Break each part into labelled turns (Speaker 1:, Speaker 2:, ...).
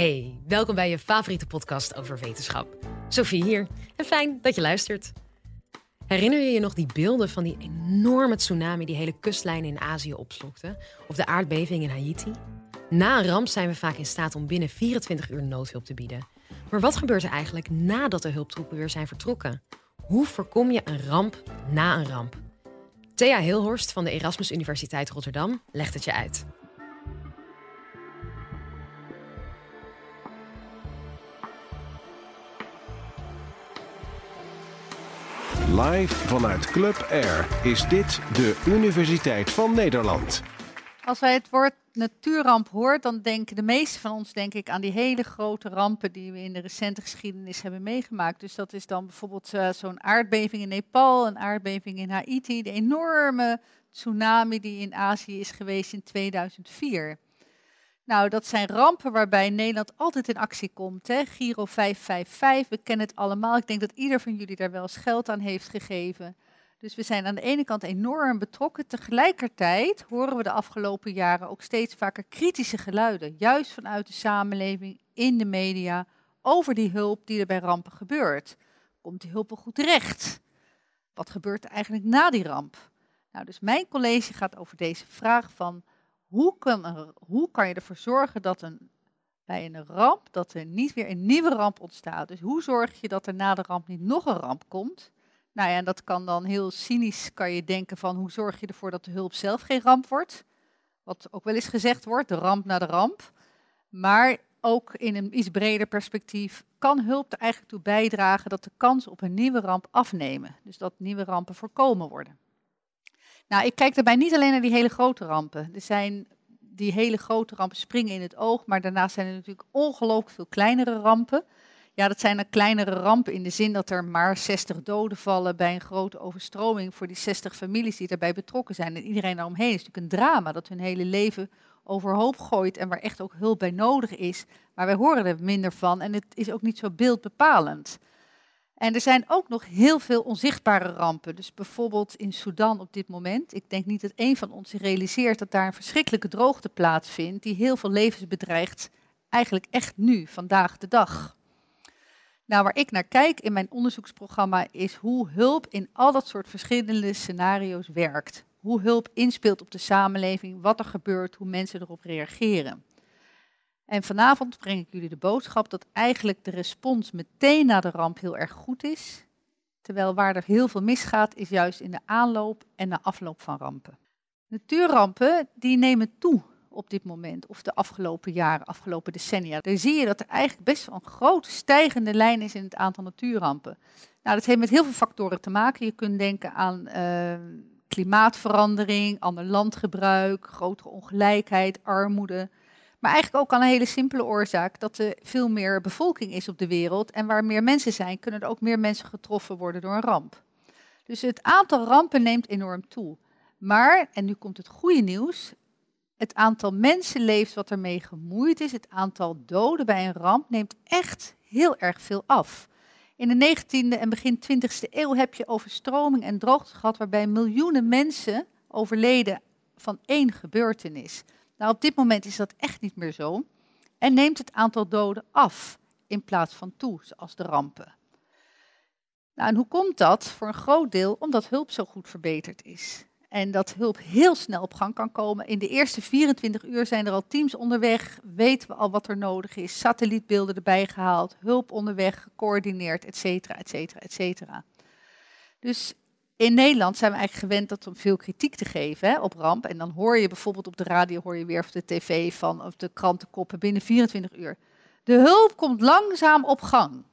Speaker 1: Hey, welkom bij je favoriete podcast over wetenschap. Sophie hier en fijn dat je luistert. Herinner je je nog die beelden van die enorme tsunami die hele kustlijn in Azië opslokte? Of de aardbeving in Haiti? Na een ramp zijn we vaak in staat om binnen 24 uur noodhulp te bieden. Maar wat gebeurt er eigenlijk nadat de hulptroepen weer zijn vertrokken? Hoe voorkom je een ramp na een ramp? Thea Hilhorst van de Erasmus Universiteit Rotterdam legt het je uit.
Speaker 2: Live vanuit Club Air is dit de Universiteit van Nederland.
Speaker 3: Als wij het woord natuurramp hoort, dan denken de meeste van ons denk ik aan die hele grote rampen die we in de recente geschiedenis hebben meegemaakt. Dus dat is dan bijvoorbeeld uh, zo'n aardbeving in Nepal, een aardbeving in Haiti, de enorme tsunami die in Azië is geweest in 2004. Nou, dat zijn rampen waarbij Nederland altijd in actie komt. Hè? Giro 555, we kennen het allemaal. Ik denk dat ieder van jullie daar wel eens geld aan heeft gegeven. Dus we zijn aan de ene kant enorm betrokken. Tegelijkertijd horen we de afgelopen jaren ook steeds vaker kritische geluiden. Juist vanuit de samenleving, in de media, over die hulp die er bij rampen gebeurt. Komt die hulp wel goed terecht? Wat gebeurt er eigenlijk na die ramp? Nou, dus mijn college gaat over deze vraag van hoe kan, hoe kan je ervoor zorgen dat een, bij een ramp, dat er niet weer een nieuwe ramp ontstaat? Dus hoe zorg je dat er na de ramp niet nog een ramp komt? Nou ja, en dat kan dan heel cynisch, kan je denken van hoe zorg je ervoor dat de hulp zelf geen ramp wordt? Wat ook wel eens gezegd wordt, de ramp na de ramp. Maar ook in een iets breder perspectief kan hulp er eigenlijk toe bijdragen dat de kans op een nieuwe ramp afnemen. Dus dat nieuwe rampen voorkomen worden. Nou, ik kijk daarbij niet alleen naar die hele grote rampen. Er zijn die hele grote rampen springen in het oog, maar daarnaast zijn er natuurlijk ongelooflijk veel kleinere rampen. Ja, dat zijn dan kleinere rampen in de zin dat er maar 60 doden vallen bij een grote overstroming voor die 60 families die daarbij betrokken zijn. En iedereen daaromheen is natuurlijk een drama dat hun hele leven overhoop gooit en waar echt ook hulp bij nodig is. Maar wij horen er minder van en het is ook niet zo beeldbepalend. En er zijn ook nog heel veel onzichtbare rampen. Dus bijvoorbeeld in Sudan op dit moment. Ik denk niet dat een van ons realiseert dat daar een verschrikkelijke droogte plaatsvindt, die heel veel levens bedreigt, eigenlijk echt nu, vandaag de dag. Nou, waar ik naar kijk in mijn onderzoeksprogramma is hoe hulp in al dat soort verschillende scenario's werkt. Hoe hulp inspeelt op de samenleving, wat er gebeurt, hoe mensen erop reageren. En vanavond breng ik jullie de boodschap dat eigenlijk de respons meteen na de ramp heel erg goed is. Terwijl waar er heel veel misgaat, is juist in de aanloop en de afloop van rampen. Natuurrampen die nemen toe op dit moment, of de afgelopen jaren, afgelopen decennia. Daar zie je dat er eigenlijk best wel een grote stijgende lijn is in het aantal natuurrampen. Nou, dat heeft met heel veel factoren te maken. Je kunt denken aan uh, klimaatverandering, ander landgebruik, grotere ongelijkheid, armoede. Maar eigenlijk ook aan een hele simpele oorzaak dat er veel meer bevolking is op de wereld. En waar meer mensen zijn, kunnen er ook meer mensen getroffen worden door een ramp. Dus het aantal rampen neemt enorm toe. Maar, en nu komt het goede nieuws, het aantal mensenlevens wat ermee gemoeid is, het aantal doden bij een ramp, neemt echt heel erg veel af. In de 19e en begin 20e eeuw heb je overstroming en droogte gehad waarbij miljoenen mensen overleden van één gebeurtenis. Nou, op dit moment is dat echt niet meer zo. En neemt het aantal doden af in plaats van toe, zoals de rampen. Nou, en hoe komt dat? Voor een groot deel omdat hulp zo goed verbeterd is. En dat hulp heel snel op gang kan komen. In de eerste 24 uur zijn er al teams onderweg, weten we al wat er nodig is, satellietbeelden erbij gehaald, hulp onderweg, gecoördineerd, et cetera, et cetera, et cetera. Dus in Nederland zijn we eigenlijk gewend dat om veel kritiek te geven hè, op ramp. En dan hoor je bijvoorbeeld op de radio, hoor je weer of de tv van, of de krantenkoppen binnen 24 uur. De hulp komt langzaam op gang.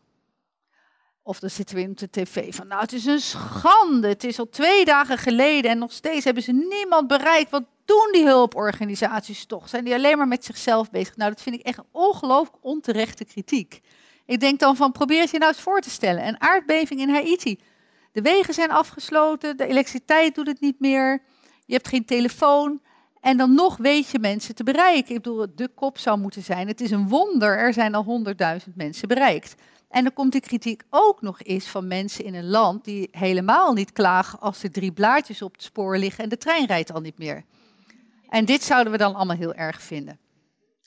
Speaker 3: Of dan zitten we in de tv van, nou het is een schande, het is al twee dagen geleden en nog steeds hebben ze niemand bereikt. Wat doen die hulporganisaties toch? Zijn die alleen maar met zichzelf bezig? Nou, dat vind ik echt ongelooflijk onterechte kritiek. Ik denk dan van, probeer het je nou eens voor te stellen. Een aardbeving in Haiti. De wegen zijn afgesloten, de elektriciteit doet het niet meer, je hebt geen telefoon. En dan nog weet je mensen te bereiken. Ik bedoel, de kop zou moeten zijn. Het is een wonder, er zijn al honderdduizend mensen bereikt. En dan komt de kritiek ook nog eens van mensen in een land die helemaal niet klagen als er drie blaadjes op het spoor liggen en de trein rijdt al niet meer. En dit zouden we dan allemaal heel erg vinden.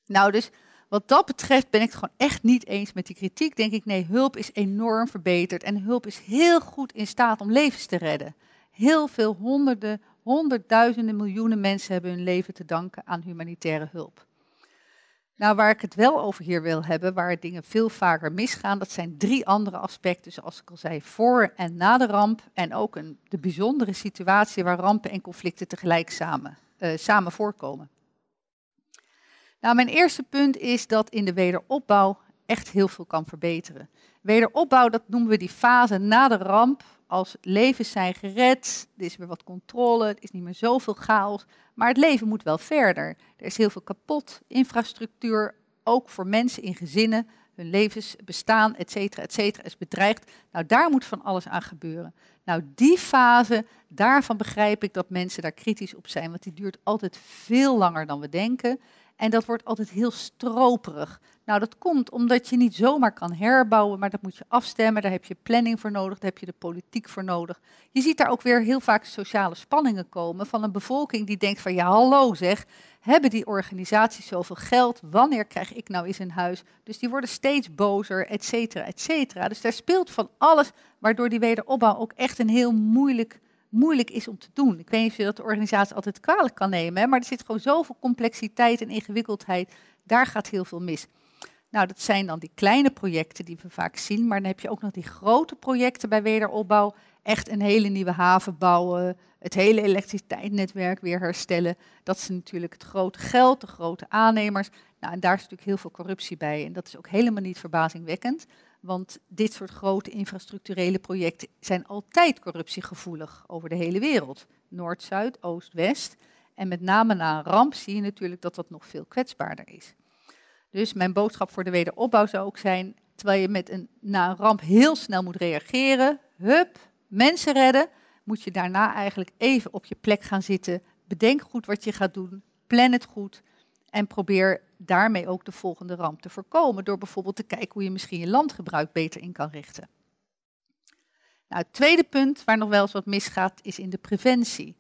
Speaker 3: Nou, dus Wat dat betreft ben ik het gewoon echt niet eens met die kritiek. Denk ik, nee, hulp is enorm verbeterd en hulp is heel goed in staat om levens te redden. Heel veel honderden, honderdduizenden, miljoenen mensen hebben hun leven te danken aan humanitaire hulp. Nou, waar ik het wel over hier wil hebben, waar dingen veel vaker misgaan, dat zijn drie andere aspecten, zoals ik al zei, voor en na de ramp. En ook een, de bijzondere situatie waar rampen en conflicten tegelijk samen, uh, samen voorkomen. Nou, mijn eerste punt is dat in de wederopbouw echt heel veel kan verbeteren. Wederopbouw, dat noemen we die fase na de ramp, als levens zijn gered, er is weer wat controle, het is niet meer zoveel chaos, maar het leven moet wel verder. Er is heel veel kapot, infrastructuur, ook voor mensen in gezinnen, hun levensbestaan, et cetera, et cetera, is bedreigd. Nou, daar moet van alles aan gebeuren. Nou, die fase, daarvan begrijp ik dat mensen daar kritisch op zijn, want die duurt altijd veel langer dan we denken. En dat wordt altijd heel stroperig. Nou, dat komt omdat je niet zomaar kan herbouwen, maar dat moet je afstemmen. Daar heb je planning voor nodig, daar heb je de politiek voor nodig. Je ziet daar ook weer heel vaak sociale spanningen komen van een bevolking die denkt van ja, hallo zeg, hebben die organisaties zoveel geld? Wanneer krijg ik nou eens een huis? Dus die worden steeds bozer, et cetera, et cetera. Dus daar speelt van alles, waardoor die wederopbouw ook echt een heel moeilijk moeilijk is om te doen. Ik weet niet of je dat de organisatie altijd kwalijk kan nemen, maar er zit gewoon zoveel complexiteit en ingewikkeldheid. Daar gaat heel veel mis. Nou, dat zijn dan die kleine projecten die we vaak zien, maar dan heb je ook nog die grote projecten bij wederopbouw. Echt een hele nieuwe haven bouwen, het hele elektriciteitsnetwerk weer herstellen. Dat is natuurlijk het grote geld, de grote aannemers. Nou, en daar is natuurlijk heel veel corruptie bij en dat is ook helemaal niet verbazingwekkend. Want dit soort grote infrastructurele projecten zijn altijd corruptiegevoelig over de hele wereld. Noord, Zuid, Oost, West. En met name na een ramp zie je natuurlijk dat dat nog veel kwetsbaarder is. Dus mijn boodschap voor de wederopbouw zou ook zijn, terwijl je met een, na een ramp heel snel moet reageren, hup, mensen redden, moet je daarna eigenlijk even op je plek gaan zitten. Bedenk goed wat je gaat doen, plan het goed en probeer daarmee ook de volgende ramp te voorkomen. Door bijvoorbeeld te kijken hoe je misschien je landgebruik beter in kan richten. Nou, het tweede punt waar nog wel eens wat misgaat is in de preventie.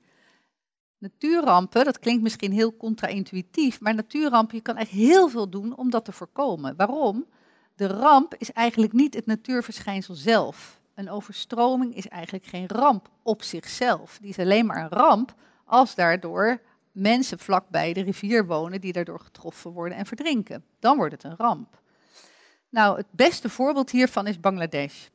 Speaker 3: Natuurrampen, dat klinkt misschien heel contra-intuïtief, maar natuurrampen, je kan echt heel veel doen om dat te voorkomen. Waarom? De ramp is eigenlijk niet het natuurverschijnsel zelf. Een overstroming is eigenlijk geen ramp op zichzelf. Die is alleen maar een ramp als daardoor mensen vlakbij de rivier wonen die daardoor getroffen worden en verdrinken. Dan wordt het een ramp. Nou, het beste voorbeeld hiervan is Bangladesh.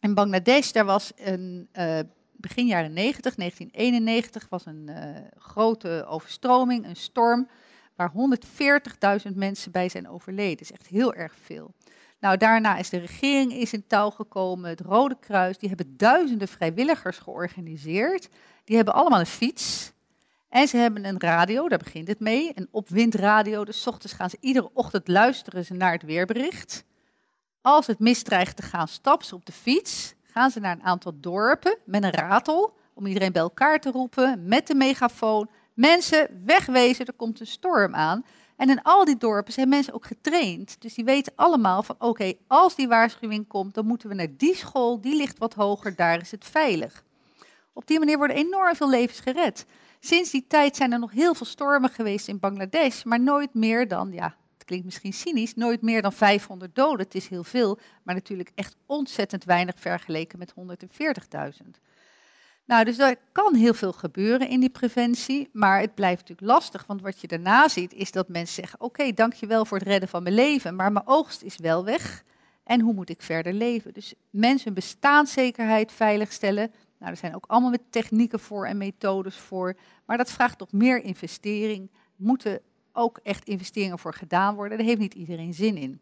Speaker 3: In Bangladesh, daar was een, uh, begin jaren 90, 1991, was een uh, grote overstroming, een storm, waar 140.000 mensen bij zijn overleden. Dat is echt heel erg veel. Nou, daarna is de regering is in touw gekomen, het Rode Kruis, die hebben duizenden vrijwilligers georganiseerd. Die hebben allemaal een fiets, en ze hebben een radio, daar begint het mee, een opwindradio. Dus ochtends gaan ze iedere ochtend luisteren ze naar het weerbericht. Als het misdreigt te gaan, stappen ze op de fiets. Gaan ze naar een aantal dorpen met een ratel, om iedereen bij elkaar te roepen, met de megafoon. Mensen, wegwezen, er komt een storm aan. En in al die dorpen zijn mensen ook getraind. Dus die weten allemaal van, oké, als die waarschuwing komt, dan moeten we naar die school, die ligt wat hoger, daar is het veilig. Op die manier worden enorm veel levens gered. Sinds die tijd zijn er nog heel veel stormen geweest in Bangladesh, maar nooit meer dan, ja, het klinkt misschien cynisch, nooit meer dan 500 doden. Het is heel veel, maar natuurlijk echt ontzettend weinig vergeleken met 140.000. Nou, dus er kan heel veel gebeuren in die preventie, maar het blijft natuurlijk lastig, want wat je daarna ziet is dat mensen zeggen, oké, okay, dankjewel voor het redden van mijn leven, maar mijn oogst is wel weg en hoe moet ik verder leven? Dus mensen hun bestaanszekerheid veiligstellen, nou, er zijn ook allemaal technieken voor en methodes voor. Maar dat vraagt toch meer investering. Moeten ook echt investeringen voor gedaan worden. Daar heeft niet iedereen zin in.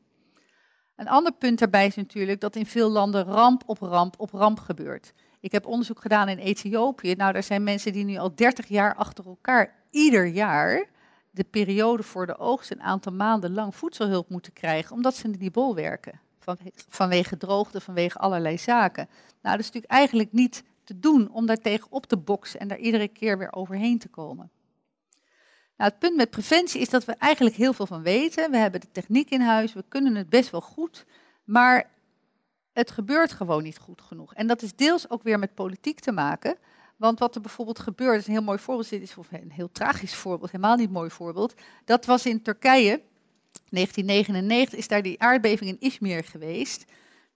Speaker 3: Een ander punt daarbij is natuurlijk dat in veel landen ramp op ramp op ramp gebeurt. Ik heb onderzoek gedaan in Ethiopië. Nou, daar zijn mensen die nu al 30 jaar achter elkaar ieder jaar de periode voor de oogst een aantal maanden lang voedselhulp moeten krijgen, omdat ze in die bol werken. vanwege droogte, vanwege allerlei zaken. Nou, dat is natuurlijk eigenlijk niet te doen om daar tegen op te boksen en daar iedere keer weer overheen te komen. Nou, het punt met preventie is dat we eigenlijk heel veel van weten. We hebben de techniek in huis, we kunnen het best wel goed, maar het gebeurt gewoon niet goed genoeg. En dat is deels ook weer met politiek te maken. Want wat er bijvoorbeeld gebeurt, een heel mooi voorbeeld, dit is een heel tragisch voorbeeld, helemaal niet mooi voorbeeld. Dat was in Turkije, 1999 is daar die aardbeving in Izmir geweest.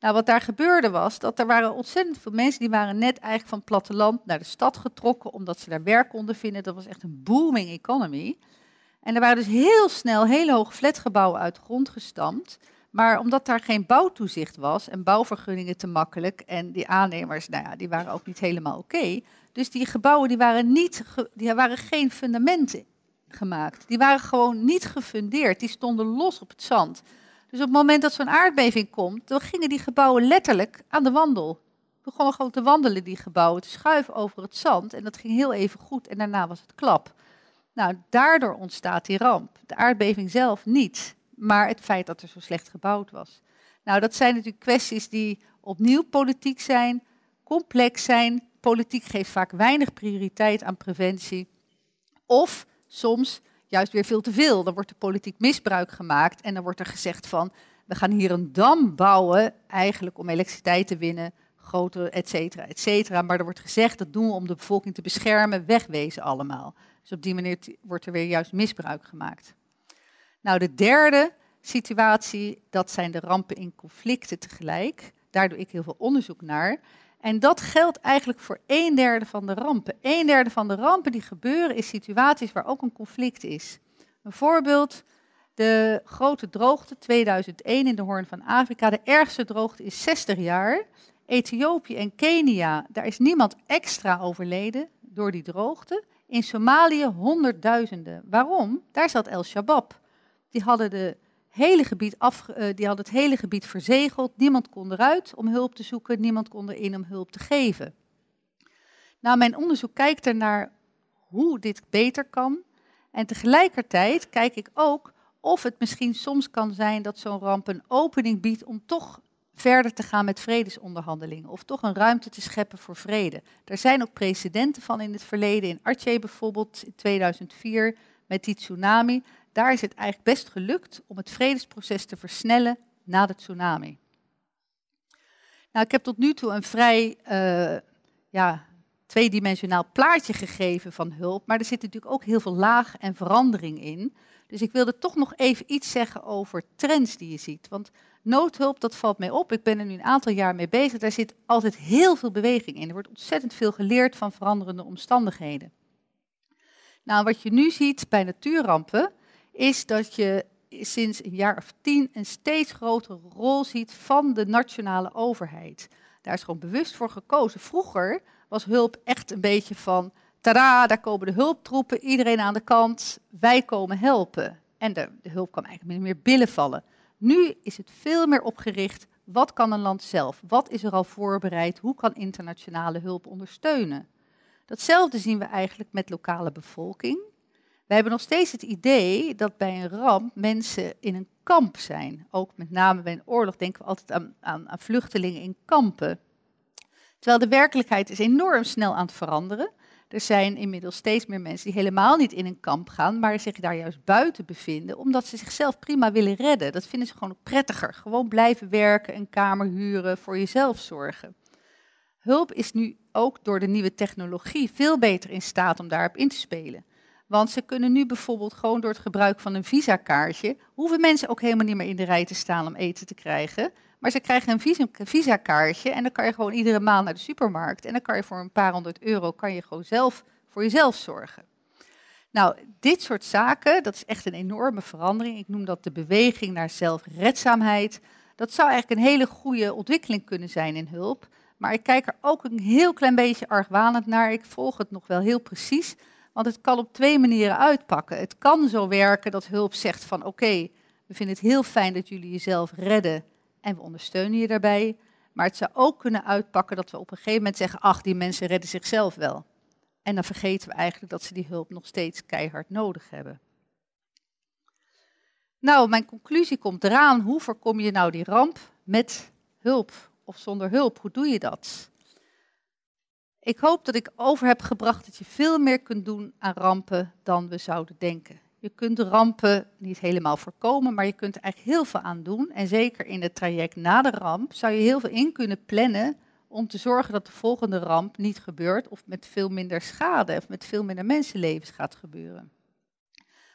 Speaker 3: Nou, wat daar gebeurde was dat er waren ontzettend veel mensen die waren net eigenlijk van platteland naar de stad getrokken omdat ze daar werk konden vinden. Dat was echt een booming economy. En er waren dus heel snel hele hoge flatgebouwen uit de grond gestampt. Maar omdat daar geen bouwtoezicht was en bouwvergunningen te makkelijk en die aannemers, nou ja, die waren ook niet helemaal oké. Dus die gebouwen die waren, niet die waren geen fundamenten gemaakt. Die waren gewoon niet gefundeerd. Die stonden los op het zand. Dus op het moment dat zo'n aardbeving komt, dan gingen die gebouwen letterlijk aan de wandel. Begonnen gewoon te wandelen, die gebouwen, te schuiven over het zand. En dat ging heel even goed en daarna was het klap. Nou, daardoor ontstaat die ramp. De aardbeving zelf niet, maar het feit dat er zo slecht gebouwd was. Nou, dat zijn natuurlijk kwesties die opnieuw politiek zijn, complex zijn. Politiek geeft vaak weinig prioriteit aan preventie. Of soms juist weer veel te veel. Dan wordt er politiek misbruik gemaakt en dan wordt er gezegd van, we gaan hier een dam bouwen, eigenlijk om elektriciteit te winnen, grote, et cetera, et cetera. Maar er wordt gezegd, dat doen we om de bevolking te beschermen, wegwezen allemaal. Dus op die manier wordt er weer juist misbruik gemaakt. Nou, de derde situatie, dat zijn de rampen in conflicten tegelijk. Daar doe ik heel veel onderzoek naar. En dat geldt eigenlijk voor een derde van de rampen. Een derde van de rampen die gebeuren is situaties waar ook een conflict is. Een voorbeeld, de grote droogte 2001 in de Hoorn van Afrika. De ergste droogte is 60 jaar. Ethiopië en Kenia, daar is niemand extra overleden door die droogte. In Somalië honderdduizenden. Waarom? Daar zat El Shabaab. Die hadden de hele gebied af, uh, die had het hele gebied verzegeld. Niemand kon eruit om hulp te zoeken, niemand kon erin om hulp te geven. Nou, mijn onderzoek kijkt er naar hoe dit beter kan. En tegelijkertijd kijk ik ook of het misschien soms kan zijn dat zo'n ramp een opening biedt om toch verder te gaan met vredesonderhandelingen. Of toch een ruimte te scheppen voor vrede. Er zijn ook precedenten van in het verleden. In Aceh bijvoorbeeld in 2004 met die tsunami daar is het eigenlijk best gelukt om het vredesproces te versnellen na de tsunami. Nou, ik heb tot nu toe een vrij uh, ja, tweedimensionaal plaatje gegeven van hulp, maar er zit natuurlijk ook heel veel laag en verandering in. Dus ik wilde toch nog even iets zeggen over trends die je ziet. Want noodhulp, dat valt mij op. Ik ben er nu een aantal jaar mee bezig. Daar zit altijd heel veel beweging in. Er wordt ontzettend veel geleerd van veranderende omstandigheden. Nou, wat je nu ziet bij natuurrampen, is dat je sinds een jaar of tien een steeds grotere rol ziet van de nationale overheid. Daar is gewoon bewust voor gekozen. Vroeger was hulp echt een beetje van, tada, daar komen de hulptroepen, iedereen aan de kant, wij komen helpen. En de, hulp kwam eigenlijk meer billen vallen. Nu is het veel meer opgericht, wat kan een land zelf? Wat is er al voorbereid? Hoe kan internationale hulp ondersteunen? Datzelfde zien we eigenlijk met lokale bevolking. We hebben nog steeds het idee dat bij een ramp mensen in een kamp zijn. Ook met name bij een oorlog denken we altijd aan, aan, aan vluchtelingen in kampen. Terwijl de werkelijkheid is enorm snel aan het veranderen. Er zijn inmiddels steeds meer mensen die helemaal niet in een kamp gaan, maar zich daar juist buiten bevinden, omdat ze zichzelf prima willen redden. Dat vinden ze gewoon prettiger. Gewoon blijven werken, een kamer huren, voor jezelf zorgen. Hulp is nu ook door de nieuwe technologie veel beter in staat om daarop in te spelen. Want ze kunnen nu bijvoorbeeld gewoon door het gebruik van een visakaartje, hoeven mensen ook helemaal niet meer in de rij te staan om eten te krijgen. Maar ze krijgen een visakaartje en dan kan je gewoon iedere maand naar de supermarkt. En dan kan je voor een paar honderd euro kan je gewoon zelf voor jezelf zorgen. Nou, dit soort zaken, dat is echt een enorme verandering. Ik noem dat de beweging naar zelfredzaamheid. Dat zou eigenlijk een hele goede ontwikkeling kunnen zijn in hulp. Maar ik kijk er ook een heel klein beetje argwanend naar. Ik volg het nog wel heel precies. Want het kan op twee manieren uitpakken. Het kan zo werken dat hulp zegt van oké, we vinden het heel fijn dat jullie jezelf redden en we ondersteunen je daarbij. Maar het zou ook kunnen uitpakken dat we op een gegeven moment zeggen, ach, die mensen redden zichzelf wel. En dan vergeten we eigenlijk dat ze die hulp nog steeds keihard nodig hebben. Nou, mijn conclusie komt eraan. Hoe voorkom je nou die ramp met hulp of zonder hulp? Hoe doe je dat? Ik hoop dat ik over heb gebracht dat je veel meer kunt doen aan rampen dan we zouden denken. Je kunt rampen niet helemaal voorkomen, maar je kunt er eigenlijk heel veel aan doen. En zeker in het traject na de ramp zou je heel veel in kunnen plannen om te zorgen dat de volgende ramp niet gebeurt of met veel minder schade of met veel minder mensenlevens gaat gebeuren.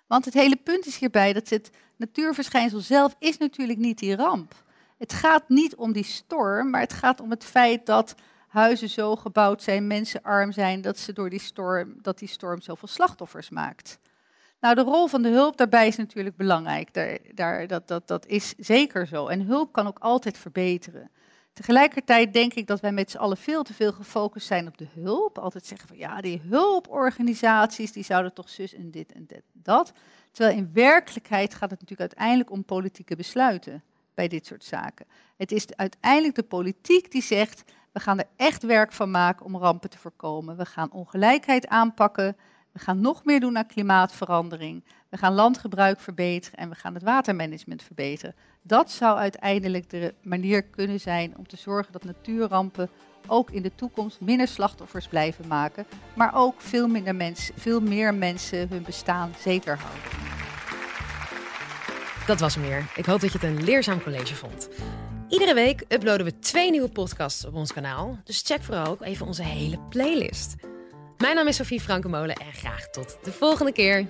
Speaker 3: Want het hele punt is hierbij dat het natuurverschijnsel zelf is natuurlijk niet die ramp. Het gaat niet om die storm, maar het gaat om het feit dat huizen zo gebouwd zijn, mensen arm zijn, dat, ze door die storm, dat die storm zoveel slachtoffers maakt. Nou, de rol van de hulp daarbij is natuurlijk belangrijk. Daar, daar, dat, dat, dat is zeker zo. En hulp kan ook altijd verbeteren. Tegelijkertijd denk ik dat wij met z'n allen veel te veel gefocust zijn op de hulp. Altijd zeggen van ja, die hulporganisaties die zouden toch zus en dit en dat. Terwijl in werkelijkheid gaat het natuurlijk uiteindelijk om politieke besluiten bij dit soort zaken. Het is uiteindelijk de politiek die zegt, we gaan er echt werk van maken om rampen te voorkomen. We gaan ongelijkheid aanpakken. We gaan nog meer doen aan klimaatverandering. We gaan landgebruik verbeteren en we gaan het watermanagement verbeteren. Dat zou uiteindelijk de manier kunnen zijn om te zorgen dat natuurrampen ook in de toekomst minder slachtoffers blijven maken, maar ook veel, minder mensen, veel meer mensen hun bestaan zeker houden.
Speaker 1: Dat was meer. Ik hoop dat je het een leerzaam college vond. Iedere week uploaden we twee nieuwe podcasts op ons kanaal, dus check vooral ook even onze hele playlist. Mijn naam is Sofie Frankenmolen en graag tot de volgende keer.